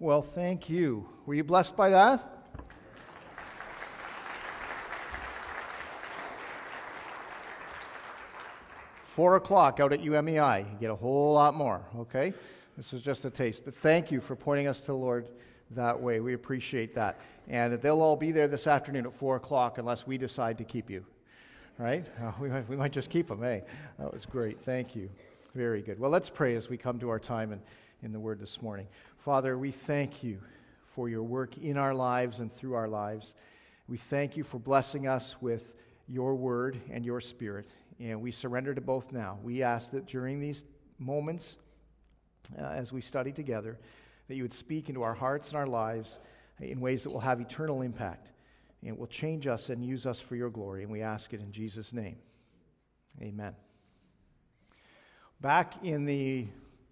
Well, thank you. Were you blessed by that? Four o'clock out at UMEI. You get a whole lot more, okay? This is just a taste. But thank you for pointing us to the Lord that way. We appreciate that. And they'll all be there this afternoon at four o'clock unless we decide to keep you, right? Uh, we, might, we might just keep them, eh? That was great. Thank you. Very good. Well, let's pray as we come to our time in, in the Word this morning. Father, we thank you for your work in our lives and through our lives. We thank you for blessing us with your Word and your Spirit. And we surrender to both now. We ask that during these moments, uh, as we study together, that you would speak into our hearts and our lives in ways that will have eternal impact and will change us and use us for your glory. And we ask it in Jesus' name. Amen. Back in the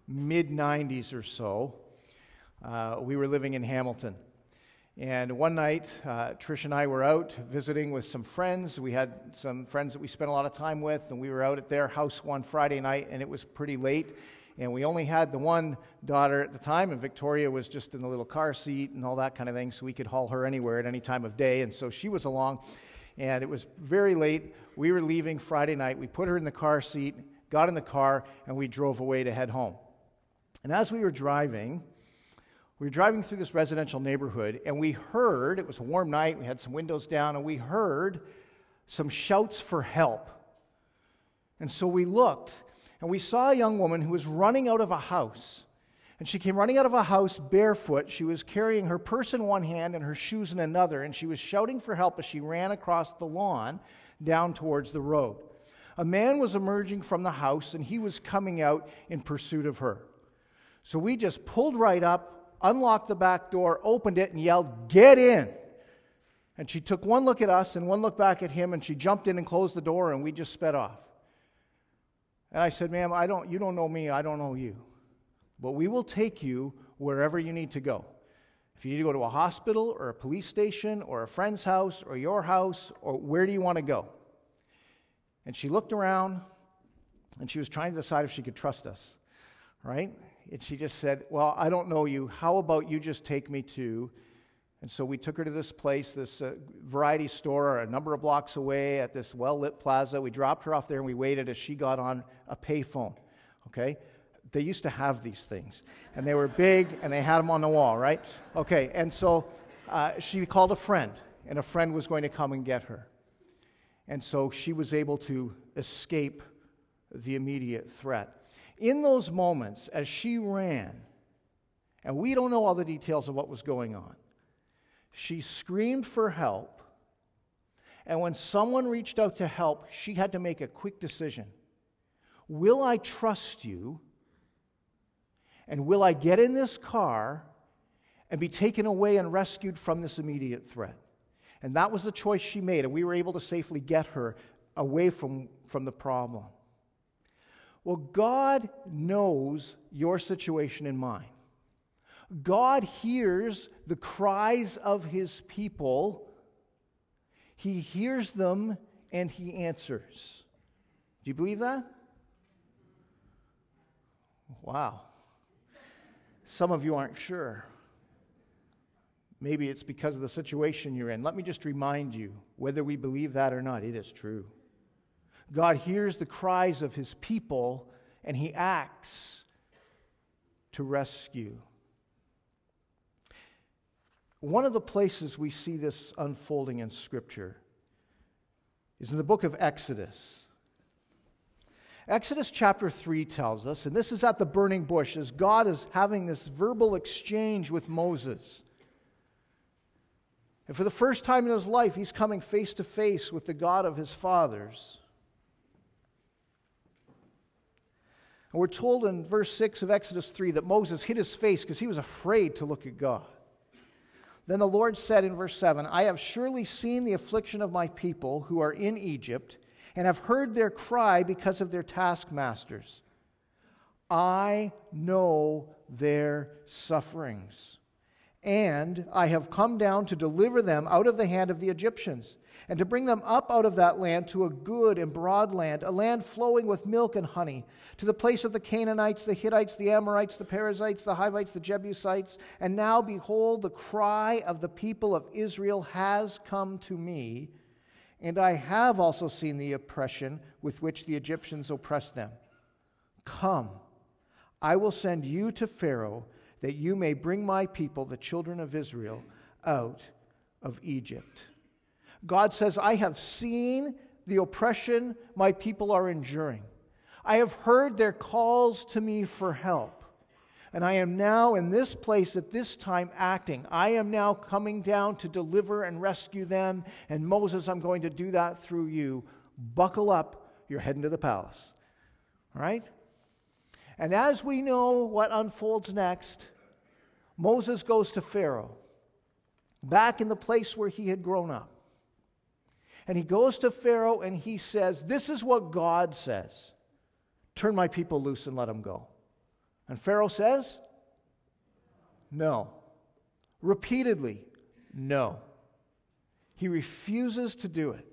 mid 90s or so, uh, we were living in Hamilton. And one night, uh, Trish and I were out visiting with some friends. We had some friends that we spent a lot of time with, and we were out at their house one Friday night, and it was pretty late. And we only had the one daughter at the time, and Victoria was just in the little car seat and all that kind of thing, so we could haul her anywhere at any time of day. And so she was along, and it was very late. We were leaving Friday night. We put her in the car seat, got in the car, and we drove away to head home. And as we were driving, we were driving through this residential neighborhood, and we heard, it was a warm night, we had some windows down, and we heard some shouts for help. And so we looked, and we saw a young woman who was running out of a house. And she came running out of a house barefoot. She was carrying her purse in one hand and her shoes in another, and she was shouting for help as she ran across the lawn down towards the road. A man was emerging from the house, and he was coming out in pursuit of her. So we just pulled right up, unlocked the back door, opened it, and yelled, Get in! And she took one look at us and one look back at him, and she jumped in and closed the door, and we just sped off. And I said, Ma'am, I don't, you don't know me, I don't know you. But we will take you wherever you need to go. If you need to go to a hospital or a police station or a friend's house or your house, or where do you want to go? And she looked around and she was trying to decide if she could trust us, right? And she just said, Well, I don't know you. How about you just take me to? And so we took her to this place, this uh, variety store, a number of blocks away at this well lit plaza. We dropped her off there and we waited as she got on a payphone. Okay? They used to have these things, and they were big and they had them on the wall, right? Okay, and so uh, she called a friend, and a friend was going to come and get her. And so she was able to escape the immediate threat in those moments, as she ran, and we don't know all the details of what was going on, she screamed for help. And when someone reached out to help, she had to make a quick decision Will I trust you? And will I get in this car and be taken away and rescued from this immediate threat? And that was the choice she made, and we were able to safely get her away from, from the problem. Well, God knows your situation and mine. God hears the cries of his people. He hears them and he answers. Do you believe that? Wow. Some of you aren't sure. Maybe it's because of the situation you're in. Let me just remind you whether we believe that or not, it is true. God hears the cries of his people and he acts to rescue. One of the places we see this unfolding in Scripture is in the book of Exodus. Exodus chapter 3 tells us, and this is at the burning bush, as God is having this verbal exchange with Moses. And for the first time in his life, he's coming face to face with the God of his fathers. And we're told in verse 6 of Exodus 3 that Moses hid his face because he was afraid to look at God. Then the Lord said in verse 7 I have surely seen the affliction of my people who are in Egypt, and have heard their cry because of their taskmasters. I know their sufferings, And I have come down to deliver them out of the hand of the Egyptians, and to bring them up out of that land to a good and broad land, a land flowing with milk and honey, to the place of the Canaanites, the Hittites, the Amorites, the Perizzites, the Hivites, the Jebusites. And now, behold, the cry of the people of Israel has come to me, and I have also seen the oppression with which the Egyptians oppress them. Come, I will send you to Pharaoh that you may bring my people, the children of Israel, out of Egypt. God says, I have seen the oppression my people are enduring. I have heard their calls to me for help. And I am now in this place at this time acting. I am now coming down to deliver and rescue them. And Moses, I'm going to do that through you. Buckle up, you're heading to the palace. All right? And as we know what unfolds next, Moses goes to Pharaoh, back in the place where he had grown up. And he goes to Pharaoh and he says, This is what God says turn my people loose and let them go. And Pharaoh says, No. Repeatedly, no. He refuses to do it.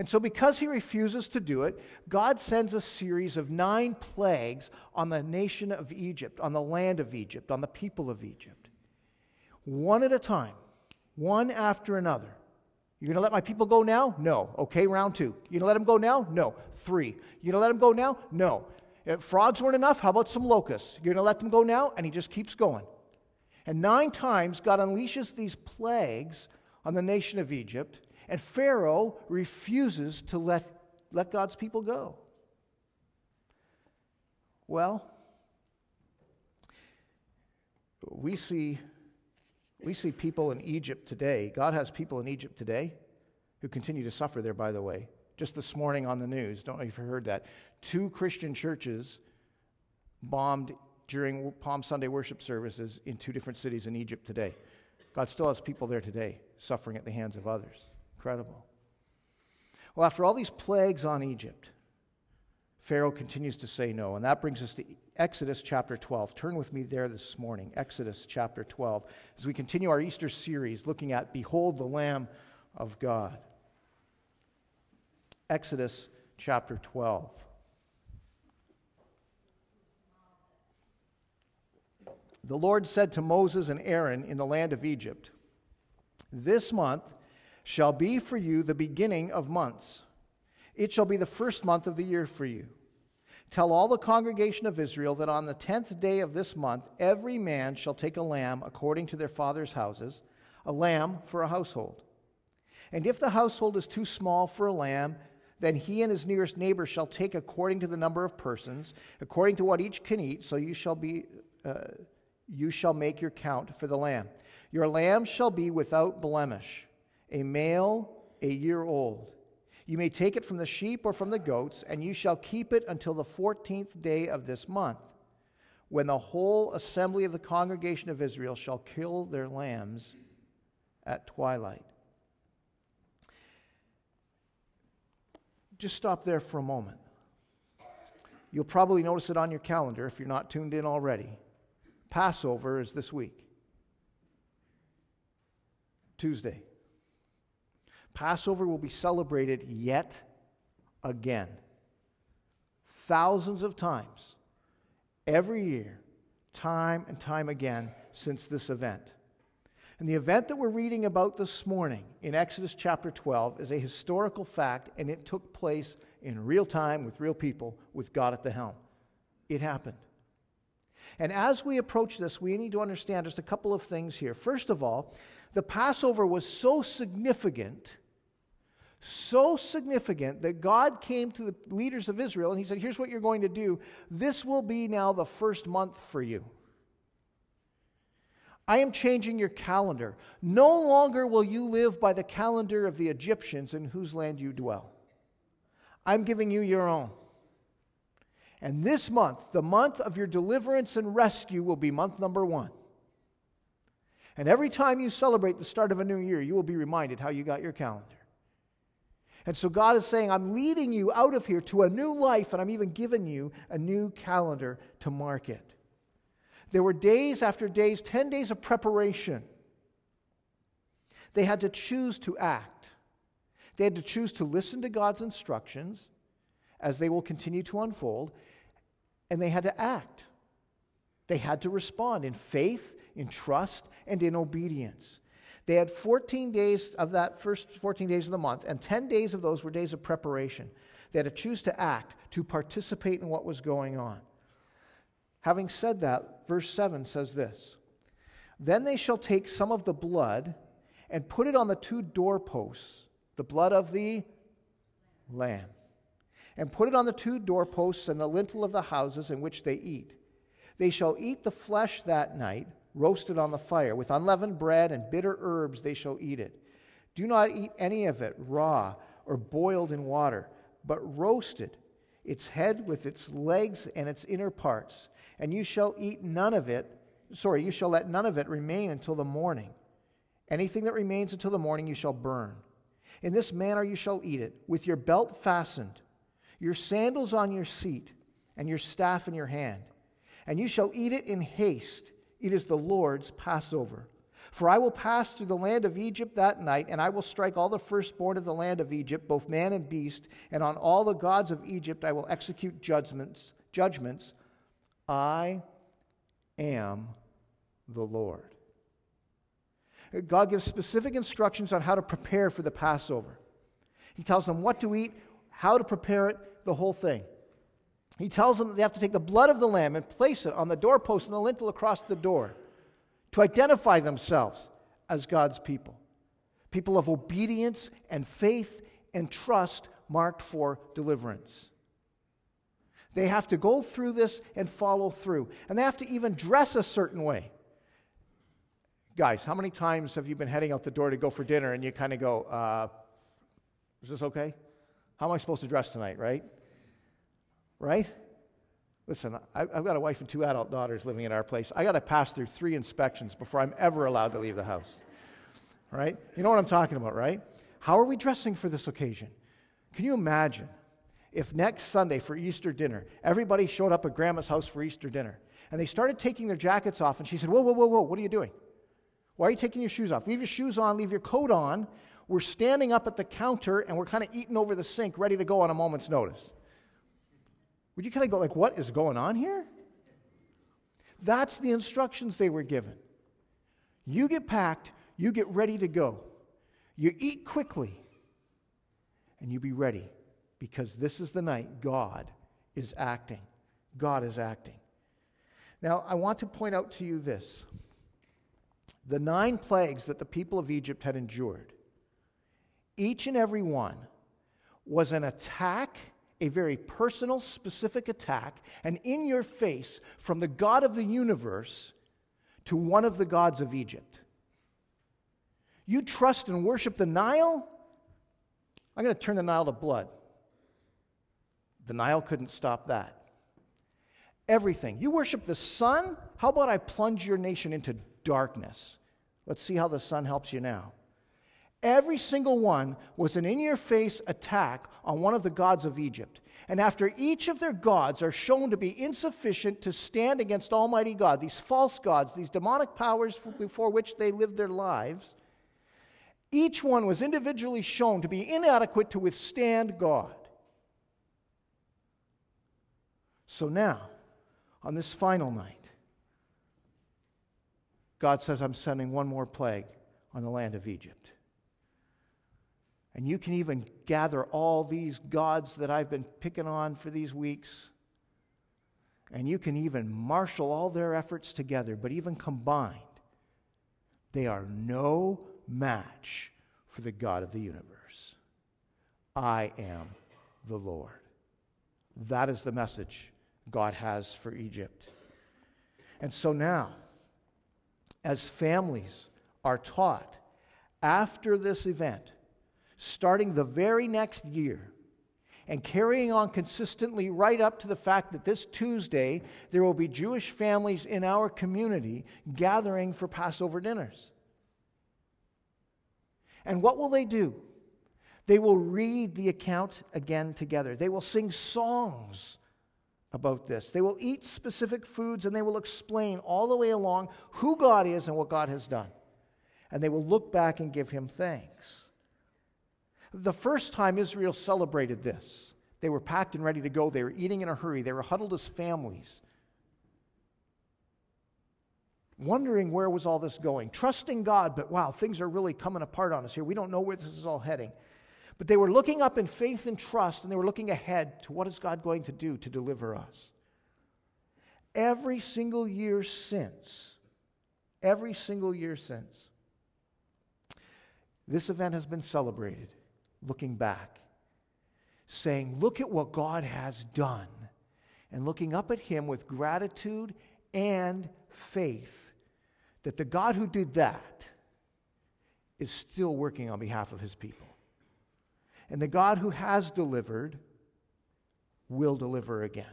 And so, because he refuses to do it, God sends a series of nine plagues on the nation of Egypt, on the land of Egypt, on the people of Egypt. One at a time, one after another. You're going to let my people go now? No. Okay, round two. You're going to let them go now? No. Three. You're going to let them go now? No. If frogs weren't enough, how about some locusts? You're going to let them go now? And he just keeps going. And nine times, God unleashes these plagues on the nation of Egypt. And Pharaoh refuses to let, let God's people go. Well, we see, we see people in Egypt today. God has people in Egypt today who continue to suffer there, by the way. Just this morning on the news, don't know if you heard that. Two Christian churches bombed during Palm Sunday worship services in two different cities in Egypt today. God still has people there today suffering at the hands of others. Incredible. Well, after all these plagues on Egypt, Pharaoh continues to say no. And that brings us to Exodus chapter 12. Turn with me there this morning. Exodus chapter 12. As we continue our Easter series looking at Behold the Lamb of God. Exodus chapter 12. The Lord said to Moses and Aaron in the land of Egypt, This month, shall be for you the beginning of months. It shall be the first month of the year for you. Tell all the congregation of Israel that on the tenth day of this month, every man shall take a lamb according to their father's houses, a lamb for a household. And if the household is too small for a lamb, then he and his nearest neighbor shall take according to the number of persons, according to what each can eat. So you shall be, uh, you shall make your count for the lamb. Your lamb shall be without blemish a male a year old. You may take it from the sheep or from the goats, and you shall keep it until the fourteenth day of this month, when the whole assembly of the congregation of Israel shall kill their lambs at twilight. Just stop there for a moment. You'll probably notice it on your calendar if you're not tuned in already. Passover is this week, Tuesday. Passover will be celebrated yet again. Thousands of times, every year, time and time again since this event. And the event that we're reading about this morning in Exodus chapter 12 is a historical fact, and it took place in real time with real people with God at the helm. It happened. And as we approach this, we need to understand just a couple of things here. First of all, the Passover was so significant, so significant that God came to the leaders of Israel and he said, Here's what you're going to do. This will be now the first month for you. I am changing your calendar. No longer will you live by the calendar of the Egyptians in whose land you dwell. I'm giving you your own. And this month, the month of your deliverance and rescue, will be month number one. And every time you celebrate the start of a new year, you will be reminded how you got your calendar. And so God is saying, I'm leading you out of here to a new life, and I'm even giving you a new calendar to mark it. There were days after days, 10 days of preparation. They had to choose to act. They had to choose to listen to God's instructions as they will continue to unfold, and they had to act. They had to respond in faith, in trust, and in obedience. They had 14 days of that first 14 days of the month, and 10 days of those were days of preparation. They had to choose to act, to participate in what was going on. Having said that, verse 7 says this Then they shall take some of the blood and put it on the two doorposts, the blood of the lamb, and put it on the two doorposts and the lintel of the houses in which they eat. They shall eat the flesh that night, roasted on the fire. With unleavened bread and bitter herbs they shall eat it. Do not eat any of it raw or boiled in water, but roasted, its head with its legs and its inner parts. And you shall eat none of it, sorry, you shall let none of it remain until the morning. Anything that remains until the morning you shall burn. In this manner you shall eat it, with your belt fastened, your sandals on your seat, and your staff in your hand. And you shall eat it in haste. It is the Lord's Passover. For I will pass through the land of Egypt that night, and I will strike all the firstborn of the land of Egypt, both man and beast, and on all the gods of Egypt I will execute judgments. Judgments. I am the Lord. God gives specific instructions on how to prepare for the Passover. He tells them what to eat, how to prepare it, the whole thing. He tells them that they have to take the blood of the lamb and place it on the doorpost and the lintel across the door to identify themselves as God's people. People of obedience and faith and trust marked for deliverance. They have to go through this and follow through. And they have to even dress a certain way. Guys, how many times have you been heading out the door to go for dinner and you kind of go, uh, is this okay? How am I supposed to dress tonight, right? Right? Listen, I've got a wife and two adult daughters living in our place. I got to pass through three inspections before I'm ever allowed to leave the house. Right? You know what I'm talking about, right? How are we dressing for this occasion? Can you imagine if next Sunday for Easter dinner, everybody showed up at grandma's house for Easter dinner and they started taking their jackets off and she said, Whoa, whoa, whoa, whoa, what are you doing? Why are you taking your shoes off? Leave your shoes on, leave your coat on. We're standing up at the counter and we're kind of eating over the sink, ready to go on a moment's notice. Would you kind of go, like, what is going on here? That's the instructions they were given. You get packed, you get ready to go. You eat quickly, and you be ready because this is the night God is acting. God is acting. Now, I want to point out to you this the nine plagues that the people of Egypt had endured, each and every one was an attack a very personal, specific attack, and in your face from the God of the universe to one of the gods of Egypt. You trust and worship the Nile? I'm going to turn the Nile to blood. The Nile couldn't stop that. Everything. You worship the sun? How about I plunge your nation into darkness? Let's see how the sun helps you now. Every single one was an in your face attack on one of the gods of Egypt. And after each of their gods are shown to be insufficient to stand against Almighty God, these false gods, these demonic powers before which they lived their lives, each one was individually shown to be inadequate to withstand God. So now, on this final night, God says, I'm sending one more plague on the land of Egypt. And you can even gather all these gods that I've been picking on for these weeks. And you can even marshal all their efforts together, but even combined, they are no match for the God of the universe. I am the Lord. That is the message God has for Egypt. And so now, as families are taught after this event, starting the very next year and carrying on consistently right up to the fact that this Tuesday there will be Jewish families in our community gathering for Passover dinners. And what will they do? They will read the account again together. They will sing songs about this. They will eat specific foods and they will explain all the way along who God is and what God has done. And they will look back and give him thanks. The first time Israel celebrated this, they were packed and ready to go. They were eating in a hurry. They were huddled as families, wondering where was all this going, trusting God, but wow, things are really coming apart on us here. We don't know where this is all heading. But they were looking up in faith and trust, and they were looking ahead to what is God going to do to deliver us. Every single year since, every single year since, this event has been celebrated, looking back, saying, Look at what God has done, and looking up at Him with gratitude and faith that the God who did that is still working on behalf of His people. And the God who has delivered will deliver again.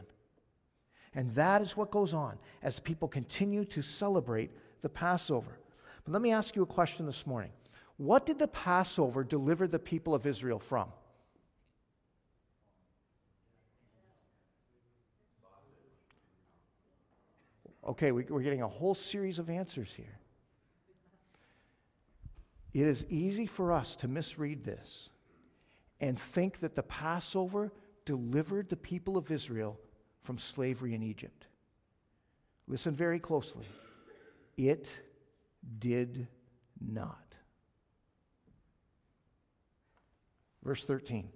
And that is what goes on as people continue to celebrate the Passover. But let me ask you a question this morning. What did the Passover deliver the people of Israel from? Okay, we, are getting a whole series of answers here. It is easy for us to misread this and think that the Passover delivered the people of Israel from slavery in Egypt. Listen very closely. It did not. Verse 13.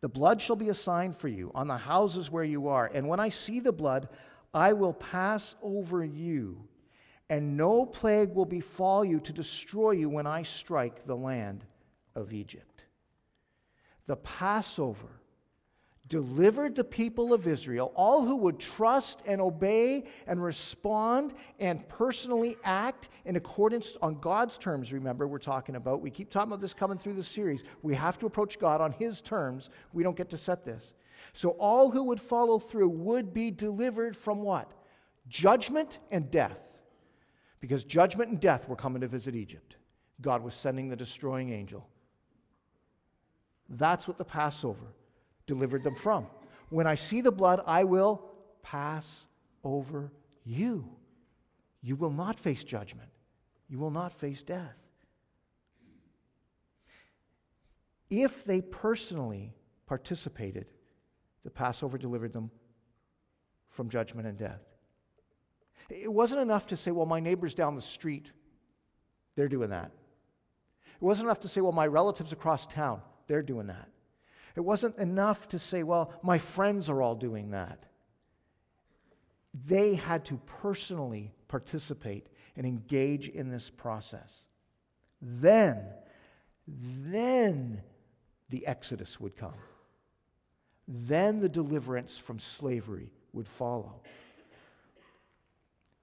The blood shall be a sign for you on the houses where you are, and when I see the blood, I will pass over you, and no plague will befall you to destroy you when I strike the land of Egypt the Passover delivered the people of Israel, all who would trust and obey and respond and personally act in accordance on God's terms. Remember, we're talking about, we keep talking about this coming through the series. We have to approach God on His terms. We don't get to set this. So, all who would follow through would be delivered from what? Judgment and death. Because judgment and death were coming to visit Egypt. God was sending the destroying angel. That's what the Passover delivered them from. When I see the blood, I will pass over you. You will not face judgment, you will not face death. If they personally participated, the Passover delivered them from judgment and death. It wasn't enough to say, well, my neighbors down the street, they're doing that. It wasn't enough to say, well, my relatives across town, they're doing that. It wasn't enough to say, well, my friends are all doing that. They had to personally participate and engage in this process. Then, then the Exodus would come. Then the deliverance from slavery would follow.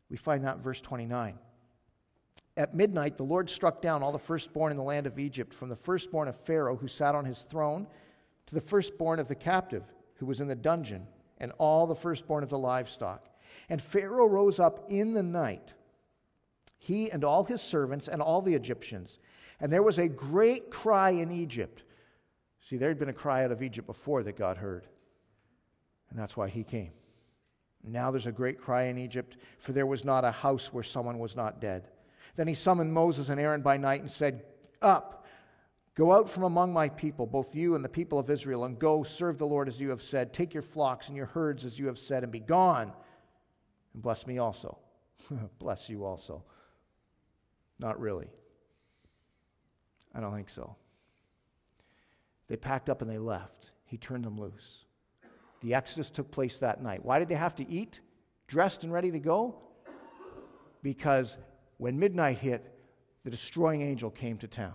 We find that in verse 29. At midnight, the Lord struck down all the firstborn in the land of Egypt, from the firstborn of Pharaoh who sat on his throne to the firstborn of the captive who was in the dungeon, and all the firstborn of the livestock. And Pharaoh rose up in the night, he and all his servants and all the Egyptians. And there was a great cry in Egypt. See, there had been a cry out of Egypt before that God heard. And that's why he came. Now there's a great cry in Egypt, for there was not a house where someone was not dead. Then he summoned Moses and Aaron by night and said, Up, go out from among my people, both you and the people of Israel, and go serve the Lord as you have said. Take your flocks and your herds as you have said, and be gone. And bless me also. bless you also. Not really. I don't think so. They packed up and they left. He turned them loose. The Exodus took place that night. Why did they have to eat, dressed and ready to go? Because when midnight hit, the destroying angel came to town.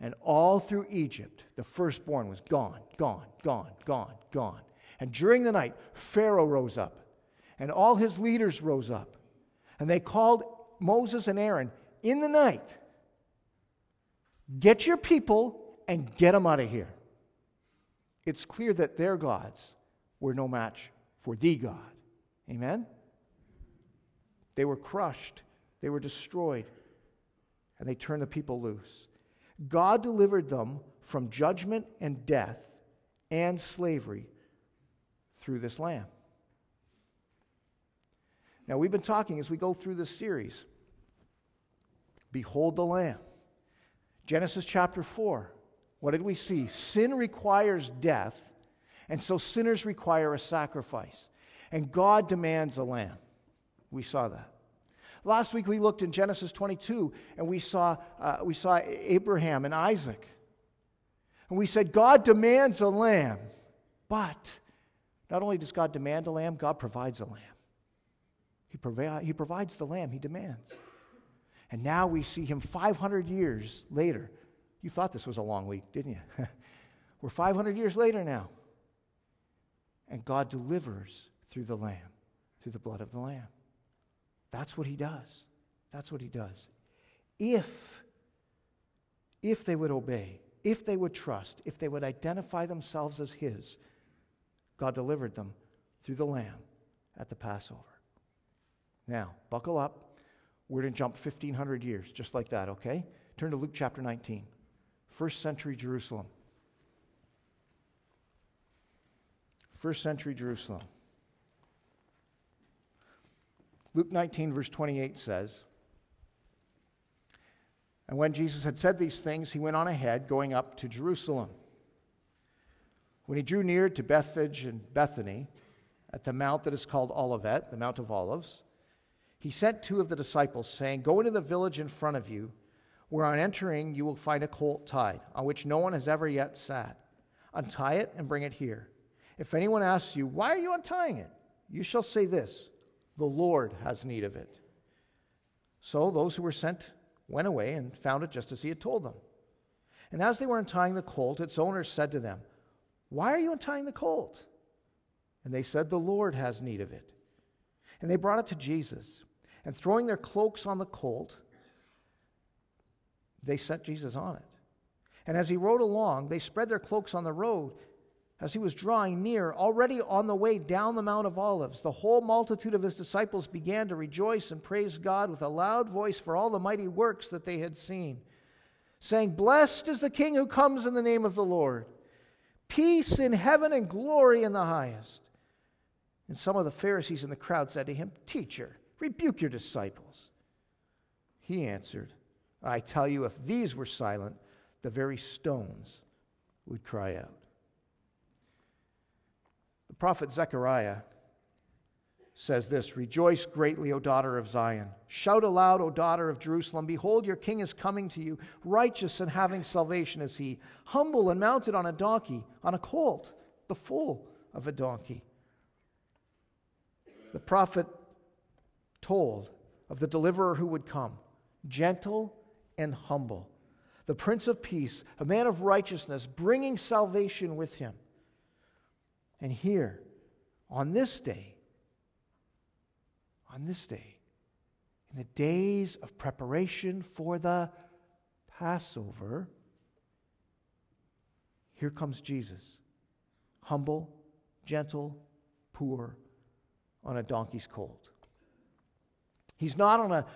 And all through Egypt, the firstborn was gone, gone, gone, gone, gone. And during the night, Pharaoh rose up, and all his leaders rose up. And they called Moses and Aaron in the night Get your people and get them out of here. It's clear that their gods were no match for the God. Amen? They were crushed they were destroyed, and they turned the people loose. God delivered them from judgment and death and slavery through this lamb. Now, we've been talking as we go through this series. Behold the Lamb. Genesis chapter 4. What did we see? Sin requires death, and so sinners require a sacrifice. And God demands a lamb. We saw that. Last week we looked in Genesis 22 and we saw, uh, we saw Abraham and Isaac. And we said, God demands a lamb. But not only does God demand a lamb, God provides a lamb. He, provi- he provides the lamb he demands. And now we see him 500 years later. You thought this was a long week, didn't you? We're 500 years later now. And God delivers through the lamb, through the blood of the lamb. That's what he does. That's what he does. If, if they would obey, if they would trust, if they would identify themselves as his, God delivered them through the lamb at the Passover. Now, buckle up. We're going to jump 1,500 years, just like that, okay? Turn to Luke chapter 19, first century Jerusalem. First century Jerusalem. Luke 19, verse 28 says, And when Jesus had said these things, he went on ahead, going up to Jerusalem. When he drew near to Bethphage and Bethany, at the mount that is called Olivet, the Mount of Olives, he sent two of the disciples, saying, Go into the village in front of you, where on entering you will find a colt tied, on which no one has ever yet sat. Untie it and bring it here. If anyone asks you, Why are you untying it? you shall say this The Lord has need of it. So those who were sent went away and found it just as he had told them. And as they were untying the colt, its owner said to them, Why are you untying the colt? And they said, The Lord has need of it. And they brought it to Jesus and throwing their cloaks on the colt, they set Jesus on it. And as he rode along, they spread their cloaks on the road. As he was drawing near, already on the way down the Mount of Olives, the whole multitude of his disciples began to rejoice and praise God with a loud voice for all the mighty works that they had seen, saying, Blessed is the King who comes in the name of the Lord. Peace in heaven and glory in the highest. And some of the Pharisees in the crowd said to him, Teacher, Rebuke your disciples. He answered, I tell you, if these were silent, the very stones would cry out. Prophet Zechariah says this Rejoice greatly, O daughter of Zion. Shout aloud, O daughter of Jerusalem. Behold, your king is coming to you, righteous and having salvation is he, humble and mounted on a donkey, on a colt, the foal of a donkey. The prophet told of the deliverer who would come, gentle and humble, the Prince of Peace, a man of righteousness, bringing salvation with him. And here, on this day, on this day, in the days of preparation for the Passover, here comes Jesus, humble, gentle, poor, on a donkey's colt. He's not on a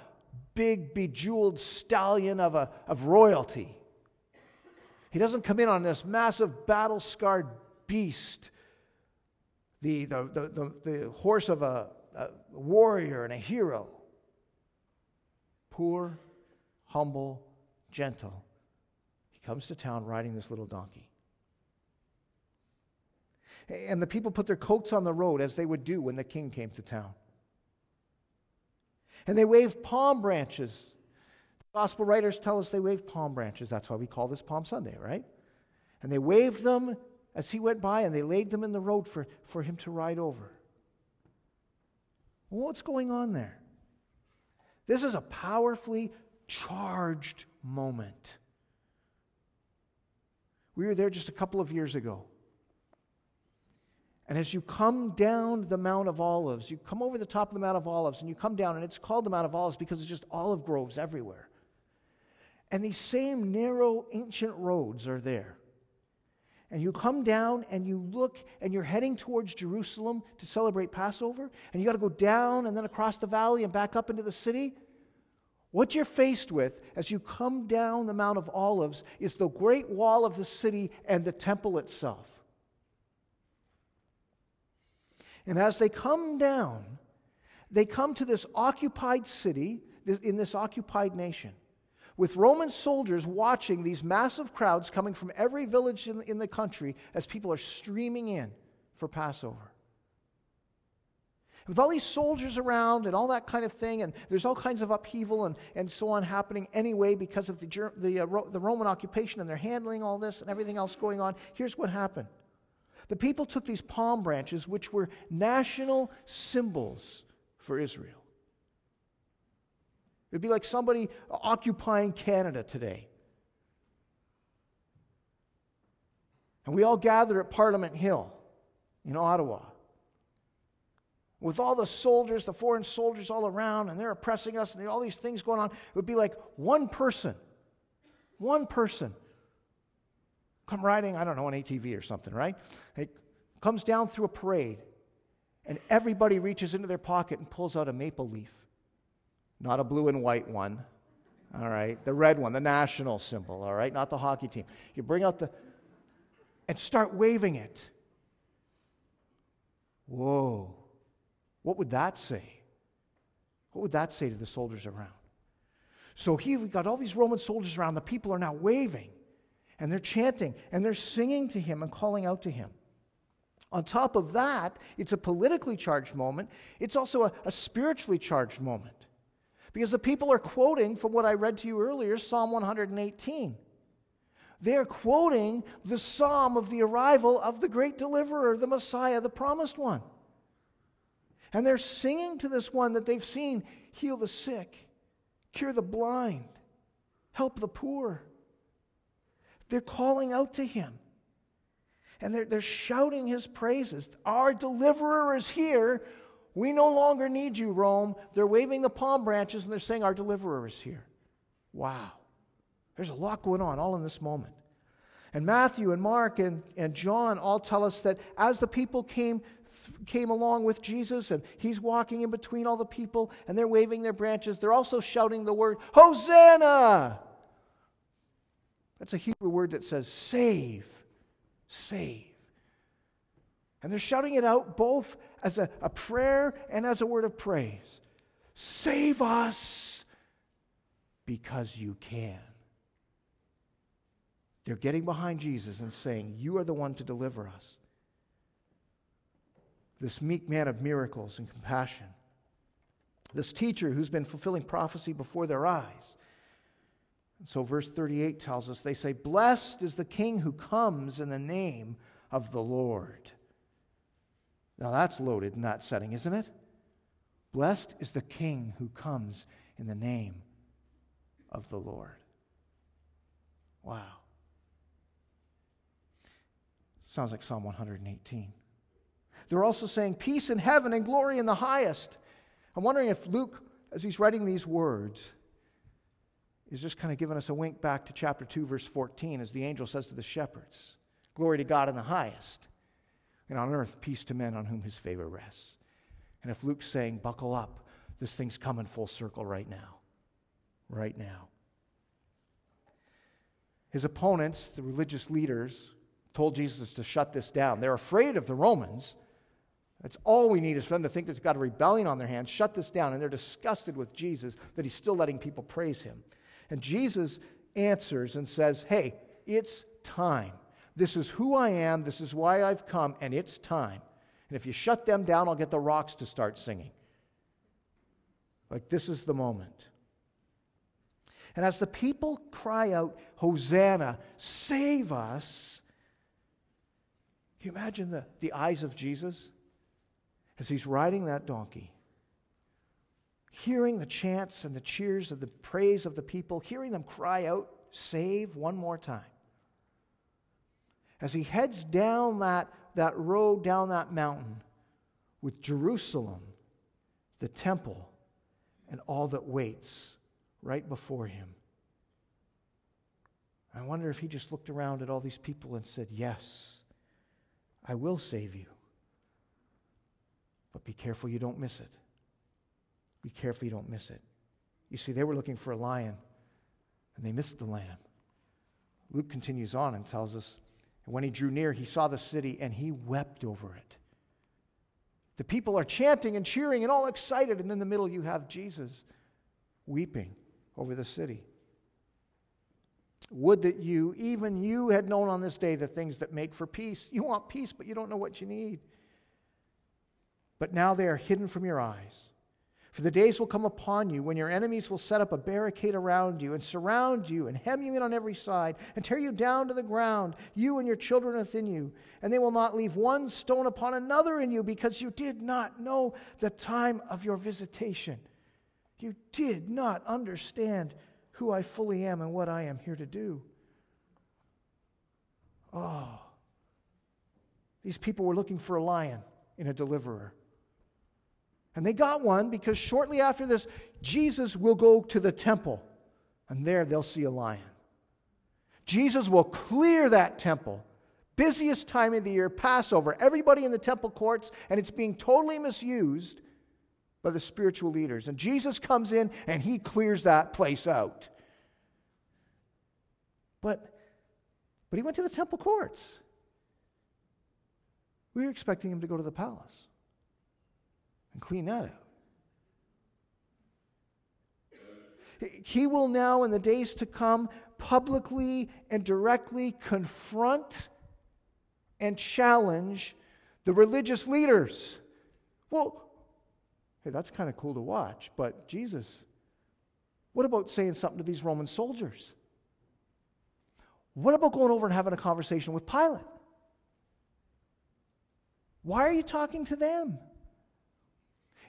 big, bejeweled stallion of, a, of royalty. He doesn't come in on this massive, battle scarred beast, the, the, the, the, the horse of a, a warrior and a hero. Poor, humble, gentle. He comes to town riding this little donkey. And the people put their coats on the road as they would do when the king came to town and they waved palm branches. Gospel writers tell us they waved palm branches. That's why we call this Palm Sunday, right? And they waved them as he went by and they laid them in the road for, for him to ride over. what's going on there? This is a powerfully charged moment. We were there just a couple of years ago. And as you come down the Mount of Olives, you come over the top of the Mount of Olives and you come down, and it's called the Mount of Olives because it's just olive groves everywhere. And these same narrow ancient roads are there. And you come down and you look and you're heading towards Jerusalem to celebrate Passover, and you got to go down and then across the valley and back up into the city. What you're faced with as you come down the Mount of Olives is the great wall of the city and the temple itself. And as they come down, they come to this occupied city in this occupied nation with Roman soldiers watching these massive crowds coming from every village in, in the country as people are streaming in for Passover. With all these soldiers around and all that kind of thing, and there's all kinds of upheaval and, and so on happening anyway because of the, the, uh, the Roman occupation and they're handling all this and everything else going on. Here's what happened the people took these palm branches, which were national symbols for Israel. It'd be like somebody occupying Canada today. And we all gather at Parliament Hill in Ottawa with all the soldiers, the foreign soldiers all around, and they're oppressing us, and all these things going on. It would be like one person, one person come riding, I don't know, an ATV or something, right? It comes down through a parade, and everybody reaches into their pocket and pulls out a maple leaf. Not a blue and white one, all right? The red one, the national symbol, all right? Not the hockey team. You bring out the, and start waving it. Whoa. What would that say? What would that say to the soldiers around? So here we've got all these Roman soldiers around. The people are now waving and they're chanting and they're singing to him and calling out to him. On top of that, it's a politically charged moment. It's also a, a spiritually charged moment. Because the people are quoting from what I read to you earlier, Psalm 118. They're quoting the psalm of the arrival of the great deliverer, the Messiah, the promised one. And they're singing to this one that they've seen heal the sick, cure the blind, help the poor. They're calling out to him. And they're, they're shouting his praises. Our deliverer is here. We no longer need you, Rome. They're waving the palm branches and they're saying, Our deliverer is here. Wow. There's a lot going on all in this moment. And Matthew and Mark and, and John all tell us that as the people came, came along with Jesus and he's walking in between all the people and they're waving their branches, they're also shouting the word, Hosanna! That's a Hebrew word that says save, save. And they're shouting it out both as a, a prayer and as a word of praise. Save us because you can. They're getting behind Jesus and saying, You are the one to deliver us. This meek man of miracles and compassion. This teacher who's been fulfilling prophecy before their eyes. And so, verse 38 tells us they say, Blessed is the King who comes in the name of the Lord. Now, that's loaded in that setting, isn't it? Blessed is the King who comes in the name of the Lord. Wow. Sounds like Psalm 118. They're also saying peace in heaven and glory in the highest. I'm wondering if Luke, as he's writing these words, is just kind of giving us a wink back to chapter 2, verse 14, as the angel says to the shepherds Glory to God in the highest, and on earth peace to men on whom his favor rests. And if Luke's saying, Buckle up, this thing's coming full circle right now. Right now. His opponents, the religious leaders, told Jesus to shut this down. They're afraid of the Romans. That's all we need is for them to think there's got a rebellion on their hands. Shut this down. And they're disgusted with Jesus that he's still letting people praise him. And Jesus answers and says, Hey, it's time. This is who I am. This is why I've come, and it's time. And if you shut them down, I'll get the rocks to start singing. Like, this is the moment. And as the people cry out, Hosanna, save us, can you imagine the, the eyes of Jesus as he's riding that donkey? Hearing the chants and the cheers of the praise of the people, hearing them cry out, Save one more time. As he heads down that, that road, down that mountain, with Jerusalem, the temple, and all that waits right before him. I wonder if he just looked around at all these people and said, Yes, I will save you. But be careful you don't miss it. Be careful you don't miss it. You see, they were looking for a lion, and they missed the lamb. Luke continues on and tells us, when he drew near, he saw the city, and he wept over it. The people are chanting and cheering and all excited, and in the middle you have Jesus weeping over the city. Would that you, even you, had known on this day the things that make for peace. You want peace, but you don't know what you need. But now they are hidden from your eyes. For the days will come upon you when your enemies will set up a barricade around you and surround you and hem you in on every side and tear you down to the ground, you and your children within you. And they will not leave one stone upon another in you because you did not know the time of your visitation. You did not understand who I fully am and what I am here to do. Oh, these people were looking for a lion in a deliverer. And they got one because shortly after this, Jesus will go to the temple, and there they'll see a lion. Jesus will clear that temple. Busiest time of the year, Passover. Everybody in the temple courts, and it's being totally misused by the spiritual leaders. And Jesus comes in and he clears that place out. But, but he went to the temple courts. We were expecting him to go to the palace and clean that out. He will now, in the days to come, publicly and directly confront and challenge the religious leaders. Well, hey, that's kind of cool to watch, but Jesus, what about saying something to these Roman soldiers? What about going over and having a conversation with Pilate? Why are you talking to them?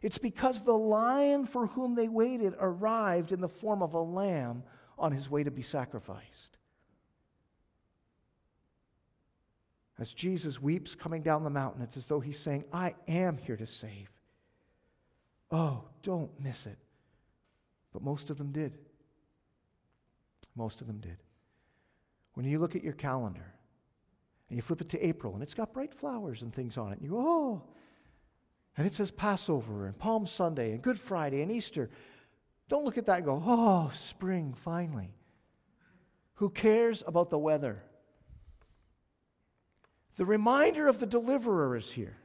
It's because the lion for whom they waited arrived in the form of a lamb on his way to be sacrificed. As Jesus weeps coming down the mountain, it's as though he's saying, I am here to save. Oh, don't miss it. But most of them did. Most of them did. When you look at your calendar and you flip it to April and it's got bright flowers and things on it, and you go, oh, and it says Passover and Palm Sunday and Good Friday and Easter. Don't look at that and go, oh, spring, finally. Who cares about the weather? The reminder of the deliverer is here.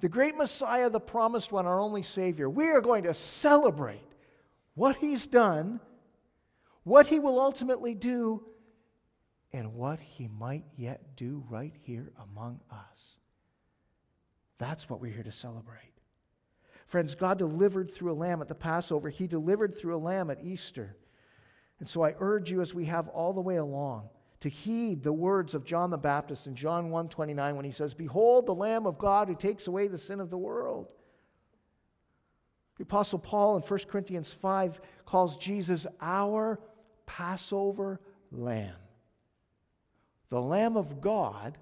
The great Messiah, the promised one, our only Savior. We are going to celebrate what He's done, what He will ultimately do, and what He might yet do right here among us. That's what we're here to celebrate. Friends, God delivered through a lamb at the Passover, He delivered through a lamb at Easter. And so I urge you, as we have all the way along, to heed the words of John the Baptist in John 1 29 when he says, Behold, the Lamb of God who takes away the sin of the world. The Apostle Paul in 1 Corinthians 5 calls Jesus our Passover lamb. The Lamb of God,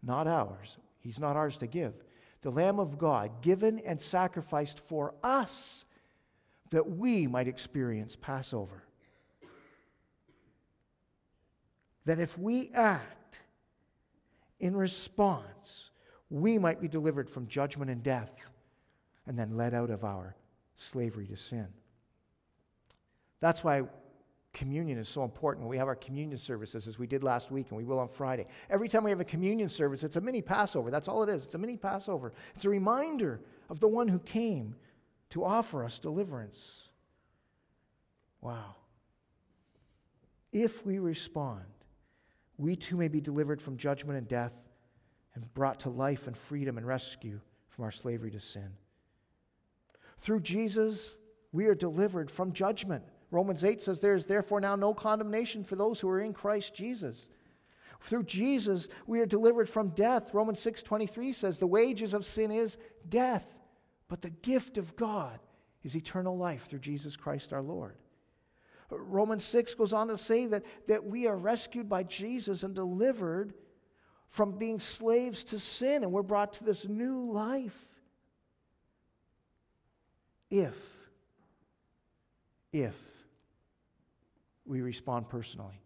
not ours. He's not ours to give the Lamb of God, given and sacrificed for us that we might experience Passover. That if we act in response, we might be delivered from judgment and death and then led out of our slavery to sin. That's why communion is so important we have our communion services, as we did last week and we will on Friday. Every time we have a communion service, it's a mini Passover. That's all it is. It's a mini Passover. It's a reminder of the one who came to offer us deliverance. Wow. If we respond, we too may be delivered from judgment and death and brought to life and freedom and rescue from our slavery to sin. Through Jesus, we are delivered from judgment. Romans 8 says, There is therefore now no condemnation for those who are in Christ Jesus. Through Jesus, we are delivered from death. Romans 6 23 says, The wages of sin is death, but the gift of God is eternal life through Jesus Christ our Lord. Romans 6 goes on to say that, that we are rescued by Jesus and delivered from being slaves to sin, and we're brought to this new life. If, if we respond personally.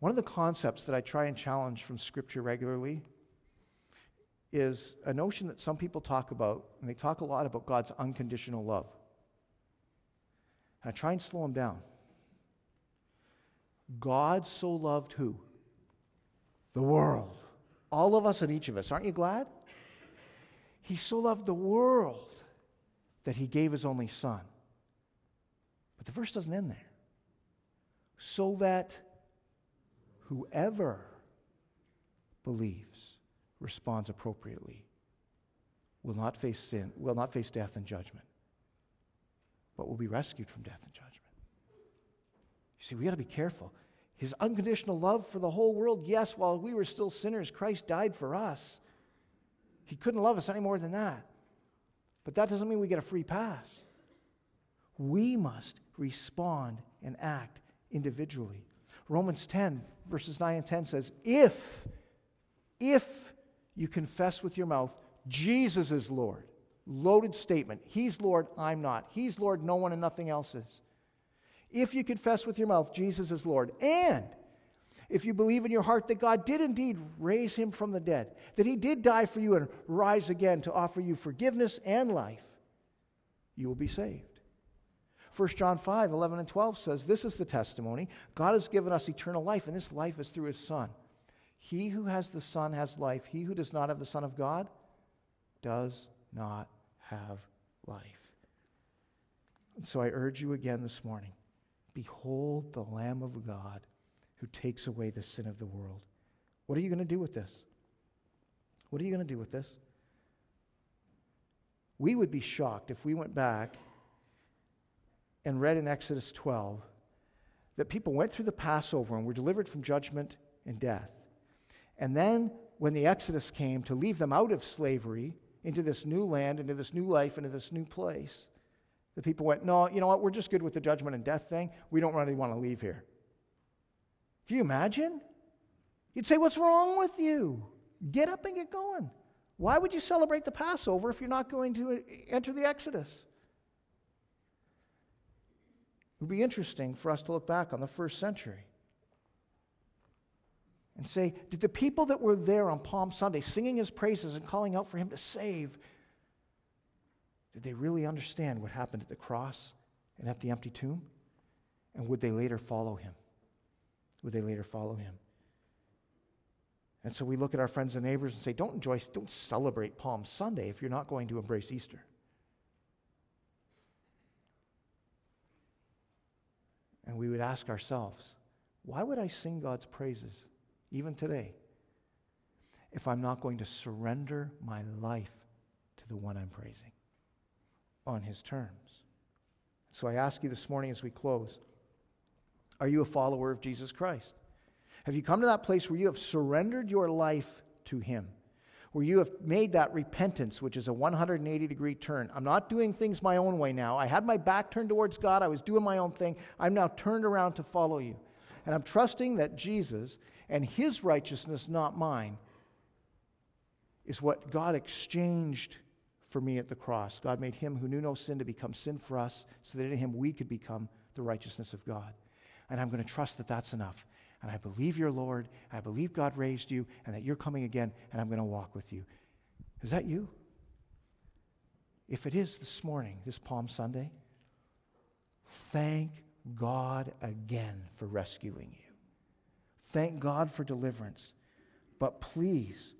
One of the concepts that I try and challenge from Scripture regularly is a notion that some people talk about, and they talk a lot about God's unconditional love. And I try and slow them down. God so loved who? The world. All of us and each of us. Aren't you glad? He so loved the world that he gave his only son. But the verse doesn't end there. So that whoever believes responds appropriately will not face sin, will not face death and judgment, but will be rescued from death and judgment. You see, we got to be careful. His unconditional love for the whole world, yes, while we were still sinners, Christ died for us. He couldn't love us any more than that. But that doesn't mean we get a free pass. We must respond and act individually. Romans 10, verses 9 and 10 says, If, if you confess with your mouth Jesus is Lord, loaded statement. He's Lord, I'm not. He's Lord, no one and nothing else is. If you confess with your mouth Jesus is Lord, and if you believe in your heart that God did indeed raise him from the dead, that he did die for you and rise again to offer you forgiveness and life, you will be saved. 1 John 5, 11 and 12 says, This is the testimony. God has given us eternal life, and this life is through his Son. He who has the Son has life. He who does not have the Son of God does not have life. And so I urge you again this morning Behold the Lamb of God who takes away the sin of the world. What are you going to do with this? What are you going to do with this? We would be shocked if we went back and read in Exodus 12 that people went through the Passover and were delivered from judgment and death. And then, when the Exodus came to leave them out of slavery into this new land, into this new life, into this new place, the people went, No, you know what? We're just good with the judgment and death thing. We don't really want to leave here. Can you imagine? You'd say, What's wrong with you? Get up and get going. Why would you celebrate the Passover if you're not going to uh, enter the Exodus? It would be interesting for us to look back on the first century and say, did the people that were there on Palm Sunday singing his praises and calling out for him to save, did they really understand what happened at the cross and at the empty tomb? And would they later follow him? Would they later follow him? And so we look at our friends and neighbors and say, don't enjoy, don't celebrate Palm Sunday if you're not going to embrace Easter. And we would ask ourselves, why would I sing God's praises even today if I'm not going to surrender my life to the one I'm praising on his terms? So I ask you this morning as we close are you a follower of Jesus Christ? Have you come to that place where you have surrendered your life to him? Where you have made that repentance, which is a 180 degree turn. I'm not doing things my own way now. I had my back turned towards God, I was doing my own thing. I'm now turned around to follow you. And I'm trusting that Jesus and his righteousness, not mine, is what God exchanged for me at the cross. God made him who knew no sin to become sin for us, so that in him we could become the righteousness of God. And I'm going to trust that that's enough and I believe you're Lord, I believe God raised you, and that you're coming again, and I'm going to walk with you. Is that you? If it is this morning, this Palm Sunday, thank God again for rescuing you. Thank God for deliverance. But please,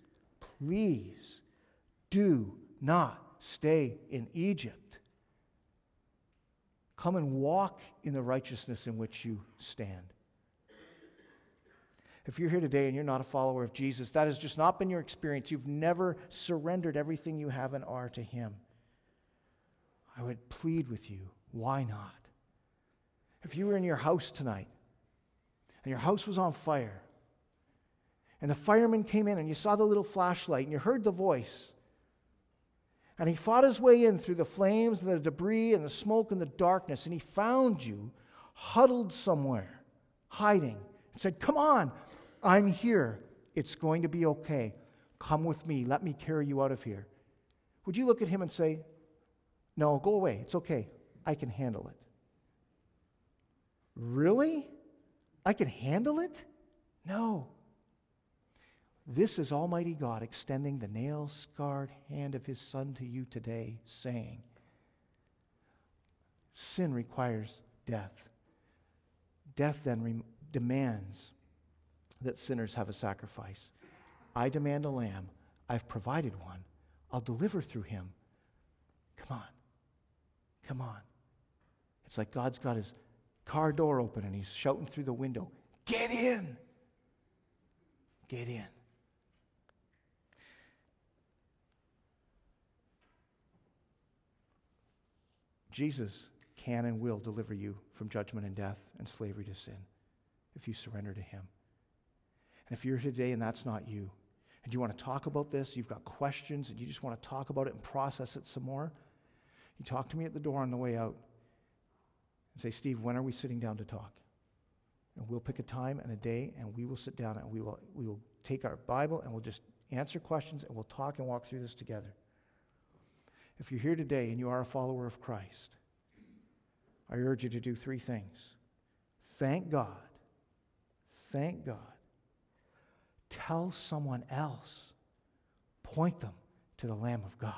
please do not stay in Egypt. Come and walk in the righteousness in which you stand. If you're here today and you're not a follower of Jesus, that has just not been your experience. You've never surrendered everything you have and are to Him. I would plead with you, why not? If you were in your house tonight and your house was on fire, and the fireman came in and you saw the little flashlight and you heard the voice, and he fought his way in through the flames and the debris and the smoke and the darkness, and he found you huddled somewhere, hiding, and said, Come on, I'm here. It's going to be okay. Come with me. Let me carry you out of here. Would you look at him and say, No, go away. It's okay. I can handle it. Really? I can handle it? No. This is Almighty God extending the nail scarred hand of His Son to you today, saying, Sin requires death. Death then re- demands that sinners have a sacrifice. I demand a lamb. I've provided one. I'll deliver through him. Come on. Come on. It's like God's got his car door open and he's shouting through the window, Get in! Get in. Jesus can and will deliver you from judgment and death and slavery to sin if you surrender to Him. And if you're here today and that's not you, and you want to talk about this, you've got questions, and you just want to talk about it and process it some more, you talk to me at the door on the way out and say, Steve, when are we sitting down to talk? And we'll pick a time and a day, and we will sit down and we will, we will take our Bible and we'll just answer questions and we'll talk and walk through this together. If you're here today and you are a follower of Christ, I urge you to do three things. Thank God. Thank God. Tell someone else. Point them to the Lamb of God.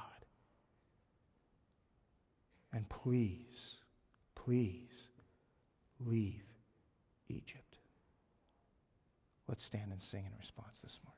And please, please leave Egypt. Let's stand and sing in response this morning.